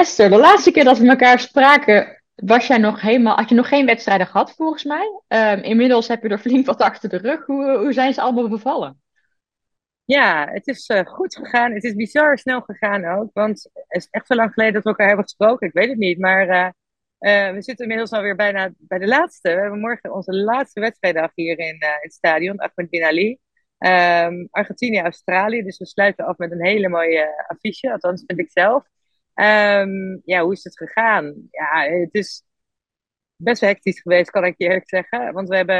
Esther, de laatste keer dat we elkaar spraken, was jij nog helemaal, had je nog geen wedstrijden gehad volgens mij. Ehm, inmiddels heb je er flink wat achter de rug. Hoe, hoe zijn ze allemaal bevallen? Ja, het is eh, goed gegaan. Het is bizar snel gegaan ook. Want het is echt zo lang geleden dat we elkaar hebben gesproken. Ik weet het niet. Maar eh, eh, we zitten inmiddels alweer bijna bij de laatste. We hebben morgen onze laatste wedstrijddag hier in, het stadion, Ahmed Bin Ali. Um, Argentinië, Australië. Dus we sluiten af met een hele mooie affiche. Althans, vind ik zelf. Ehm, ja, hoe is het gegaan? Ja, het is best hectisch geweest, kan ik je eerlijk zeggen. Want we hebben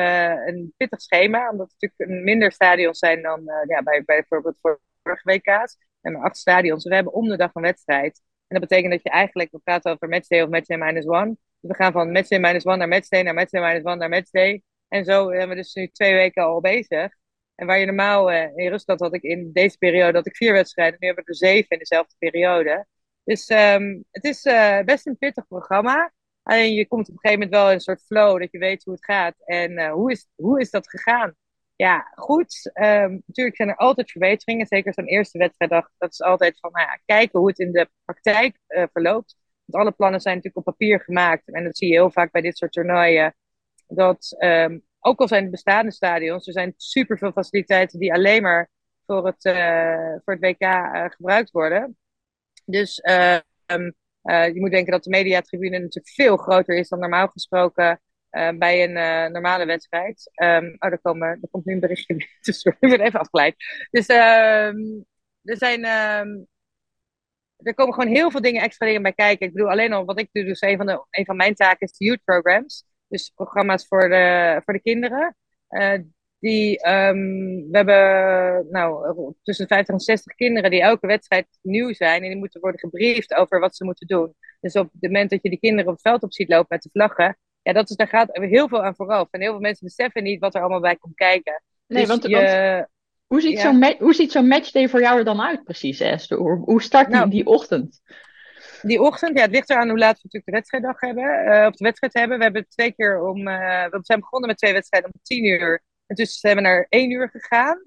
een pittig schema, omdat het natuurlijk minder stadions zijn dan uh, ja, bij, bij bijvoorbeeld vorige WK's. We hebben acht stadions. We hebben om de dag een wedstrijd. En dat betekent dat je eigenlijk, we praten over matchday of matchday minus one. We gaan van matchday minus one naar matchday, naar matchday minus one naar matchday. En zo zijn we dus nu twee weken al bezig. En waar je normaal, uh, in Rusland had ik in deze periode had ik vier wedstrijden. Nu hebben we er zeven in dezelfde periode. Dus um, het is uh, best een pittig programma. Alleen je komt op een gegeven moment wel in een soort flow dat je weet hoe het gaat. En uh, hoe, is, hoe is dat gegaan? Ja, goed. Um, natuurlijk zijn er altijd verbeteringen. Zeker zo'n eerste wedstrijddag. Dat is altijd van nou ja, kijken hoe het in de praktijk uh, verloopt. Want alle plannen zijn natuurlijk op papier gemaakt. En dat zie je heel vaak bij dit soort toernooien. Dat um, ook al zijn het bestaande stadions, er zijn superveel faciliteiten die alleen maar voor het, voor het WK gebruikt worden. Dus um, uh, je moet denken dat de mediatribune natuurlijk veel groter is dan normaal gesproken uh, bij een uh, normale wedstrijd. Um, oh, daar, komen, er komt nu een berichtje tussen. Ik ben even afgeleid. Dus um, er zijn. Er komen gewoon heel veel dingen, extra dingen bij kijken. Ik bedoel, alleen al wat ik doe, dus een van, de, een van mijn taken is de youth programs. Dus programma's voor de, voor de kinderen. Die, um, we hebben nou, tussen 50 en 60 kinderen die elke wedstrijd nieuw zijn. En die moeten worden gebriefd over wat ze moeten doen. Dus op het moment dat je die kinderen op het veld op ziet lopen met de vlaggen. Ja, dat is, daar gaat heel veel aan vooraf. En heel veel mensen beseffen niet wat er allemaal bij komt kijken. Nee, dus want, je, hoe ziet ja. zo'n zo matchday voor jou er dan uit precies, Esther? Hoe, hoe start die, nou, die ochtend? Die ochtend, ja, het ligt eraan hoe laat we natuurlijk de wedstrijddag hebben. Uh, of de wedstrijd hebben. We hebben twee keer om. Uh, we zijn begonnen met twee wedstrijden om tien uur. En dus zijn we naar één uur gegaan.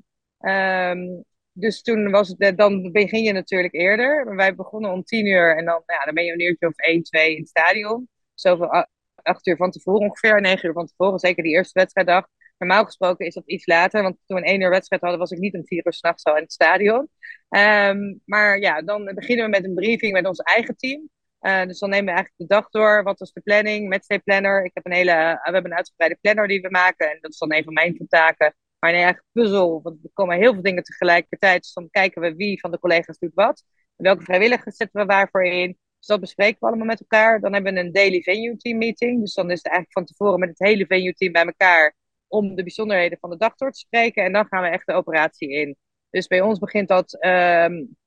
Um, dus toen was het, dan begin je natuurlijk eerder. Wij begonnen om tien uur en dan, ja, dan ben je een uurtje of één, twee in het stadion. Zoveel, acht uur van tevoren ongeveer, negen uur van tevoren. Zeker die eerste wedstrijddag. Normaal gesproken is dat iets later, want toen we een één uur wedstrijd hadden, was ik niet om vier uur s'nachts al in het stadion. Um, maar ja, dan beginnen we met een briefing met ons eigen team. Uh, dus dan nemen we eigenlijk de dag door. Wat was de planning? Matchday planner. Ik heb een hele, uh, we hebben een uitgebreide planner die we maken. En dat is dan een van mijn taken. Maar nee, eigenlijk puzzel. Want er komen heel veel dingen tegelijkertijd. Dus dan kijken we wie van de collega's doet wat. En welke vrijwilligers zetten we waarvoor in. Dus dat bespreken we allemaal met elkaar. Dan hebben we een daily venue team meeting. Dus dan is het eigenlijk van tevoren met het hele venue team bij elkaar. Om de bijzonderheden van de dag door te spreken. En dan gaan we echt de operatie in. Dus bij ons begint dat um,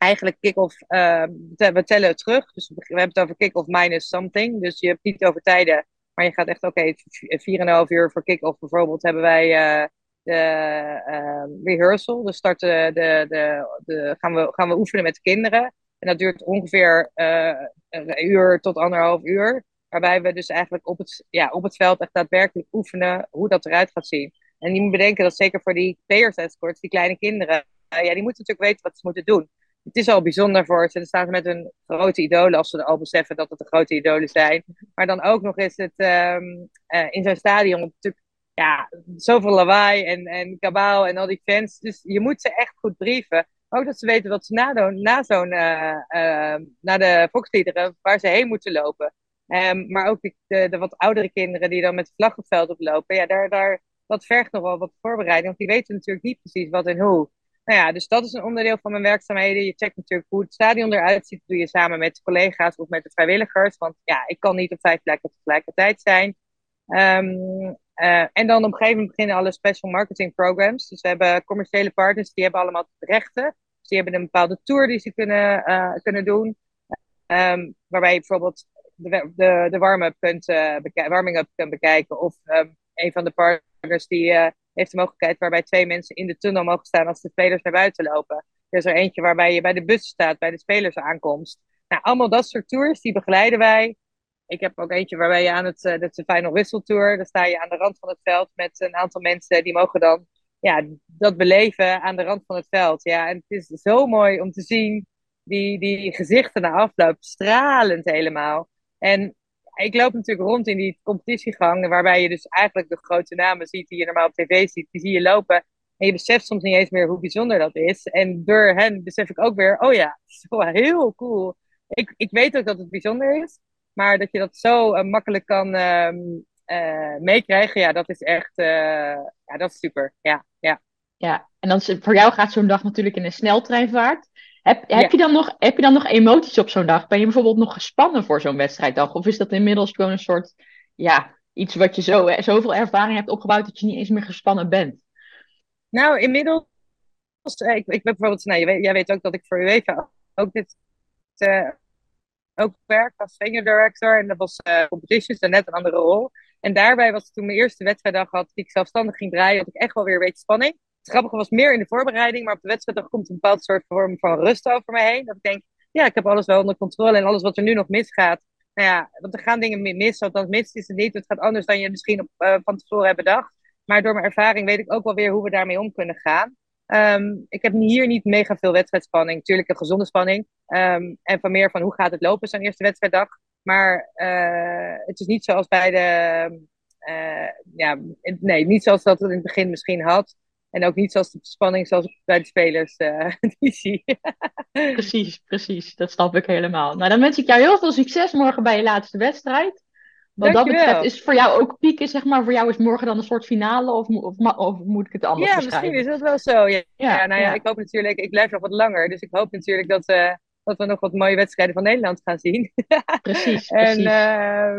eigenlijk kick-off, uh, we tellen het terug. Dus we hebben het over kick-off minus something. Dus je hebt niet over tijden, maar je gaat echt, oké, okay, 4,5 uur voor kick-off bijvoorbeeld hebben wij uh, de uh, rehearsal. Dus starten de, de, de, gaan, we, gaan we oefenen met de kinderen. En dat duurt ongeveer een uur tot anderhalf uur. Waarbij we dus eigenlijk op het, ja, op het veld echt daadwerkelijk oefenen hoe dat eruit gaat zien. En je moet bedenken dat zeker voor die players escorts, die kleine kinderen, ja, die moeten natuurlijk weten wat ze moeten doen het is al bijzonder voor ze. Er staan met hun grote idolen, als ze al beseffen dat het de grote idolen zijn. Maar dan ook nog is het um, uh, in zo'n stadion natuurlijk ja, zoveel lawaai en, en kabaal en al die fans. Dus je moet ze echt goed brieven. Ook dat ze weten wat ze na, na zo'n, uh, na de volksliederen, waar ze heen moeten lopen. Um, maar ook de, de, de, wat oudere kinderen die dan met het vlaggenveld oplopen. Ja, daar, daar, dat vergt nog wel wat voorbereiding. Want die weten natuurlijk niet precies wat en hoe. Nou ja, dus dat is een onderdeel van mijn werkzaamheden. Je checkt natuurlijk hoe het stadion eruit ziet. Doe je samen met collega's of met de vrijwilligers. Want ja, ik kan niet op vijf plekken tegelijkertijd zijn. Um, uh, en dan op een gegeven moment beginnen alle special marketing programs. Dus we hebben commerciële partners, die hebben allemaal rechten. Dus die hebben een bepaalde tour die ze kunnen, uh, kunnen doen. Um, waarbij je bijvoorbeeld de, de, de warm-up kunt, uh, warming up kunt bekijken. Of um, een van de partners die heeft de mogelijkheid waarbij twee mensen in de tunnel mogen staan als de spelers naar buiten lopen. Er is er eentje waarbij je bij de bus staat, bij de spelersaankomst. Nou, allemaal dat soort tours, die begeleiden wij. Ik heb ook eentje waarbij je aan het, uh, dat is de Final Whistle Tour, daar sta je aan de rand van het veld met een aantal mensen die mogen dan ja, dat beleven aan de rand van het veld. Ja, en het is zo mooi om te zien die, die gezichten na afloop, stralend helemaal. En ik loop natuurlijk rond in die competitiegang, waarbij je dus eigenlijk de grote namen ziet die je normaal op tv ziet, die zie je lopen. En je beseft soms niet eens meer hoe bijzonder dat is. En door hen besef ik ook weer, oh ja, wel heel cool. Ik, ik weet ook dat het bijzonder is, maar dat je dat zo uh, makkelijk kan uh, uh, meekrijgen, ja, dat is echt, uh, ja, dat is super. Ja, ja. Ja, en dan, voor jou gaat zo'n dag natuurlijk in een sneltreinvaart. Heb, heb, ja. je dan nog, heb je dan nog emoties op zo'n dag? Ben je bijvoorbeeld nog gespannen voor zo'n wedstrijddag? Of is dat inmiddels gewoon een soort, ja, iets wat je zo, zoveel ervaring hebt opgebouwd dat je niet eens meer gespannen bent? Nou, inmiddels, ik, ik ben bijvoorbeeld, nou, weet, jij weet ook dat ik voor UEFA ook dit uh, ook werk als senior director. En dat was uh, competitions, en net een andere rol. En daarbij was het toen mijn eerste wedstrijddag had, die ik zelfstandig ging draaien, had ik echt wel weer een beetje spanning. Het grappige was meer in de voorbereiding, maar op de wedstrijddag komt een bepaald soort vorm van rust over me heen. Dat ik denk, ja, ik heb alles wel onder controle en alles wat er nu nog misgaat. Nou ja, want er gaan dingen mis, althans mis is het niet. Het gaat anders dan je misschien uh, van tevoren hebt bedacht. Maar door mijn ervaring weet ik ook wel weer hoe we daarmee om kunnen gaan. Um, ik heb hier niet mega veel wedstrijdspanning. Natuurlijk een gezonde spanning. Um, en van meer van hoe gaat het lopen zo'n eerste wedstrijddag. Maar uh, het is niet zoals bij de. Uh, ja, nee, niet zoals dat het in het begin misschien had. En ook niet zoals de spanning zoals ik bij de spelers uh, die zie. precies, precies. Dat snap ik helemaal. Nou, dan wens ik jou heel veel succes morgen bij je laatste wedstrijd. Wat dat betreft is voor jou ook pieken, zeg maar. Voor jou is morgen dan een soort finale, of, of, of moet ik het anders Ja, misschien is dat wel zo. Ja, ja, ja nou ja, ja, ik hoop natuurlijk, ik blijf nog wat langer. Dus ik hoop natuurlijk dat, uh, dat we nog wat mooie wedstrijden van Nederland gaan zien. precies, en, uh,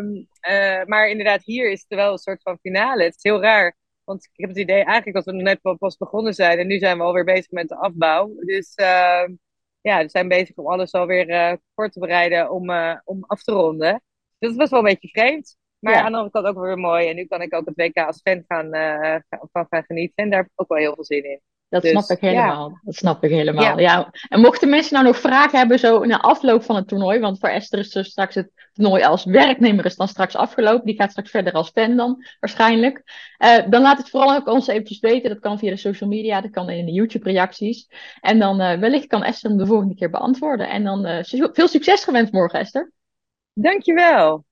uh, maar inderdaad, hier is het wel een soort van finale. Het is heel raar. Want ik heb het idee eigenlijk dat we net pas begonnen zijn. En nu zijn we alweer bezig met de afbouw. Dus ehm, ja, we zijn bezig om alles alweer uh, voor te bereiden om, uh, om af te ronden. Dus dat was wel een beetje vreemd. Maar ja. aan de andere kant ook weer mooi. En nu kan ik ook het WK als fan gaan, van gaan genieten. En daar heb ik ook wel heel veel zin in. Dat dus, snap ik helemaal. Ja. Dat snap ik helemaal. Ja. ja. En mochten mensen nou nog vragen hebben zo na afloop van het toernooi, want voor Esther is dus straks het toernooi als werknemer is dan straks afgelopen. Die gaat straks verder als fan dan waarschijnlijk. Uh, dan laat het vooral ook ons eventjes weten. Dat kan via de social media, dat kan in de YouTube reacties. En dan uh, wellicht kan Esther hem de volgende keer beantwoorden. En dan uh, veel succes gewenst morgen Esther. Dankjewel.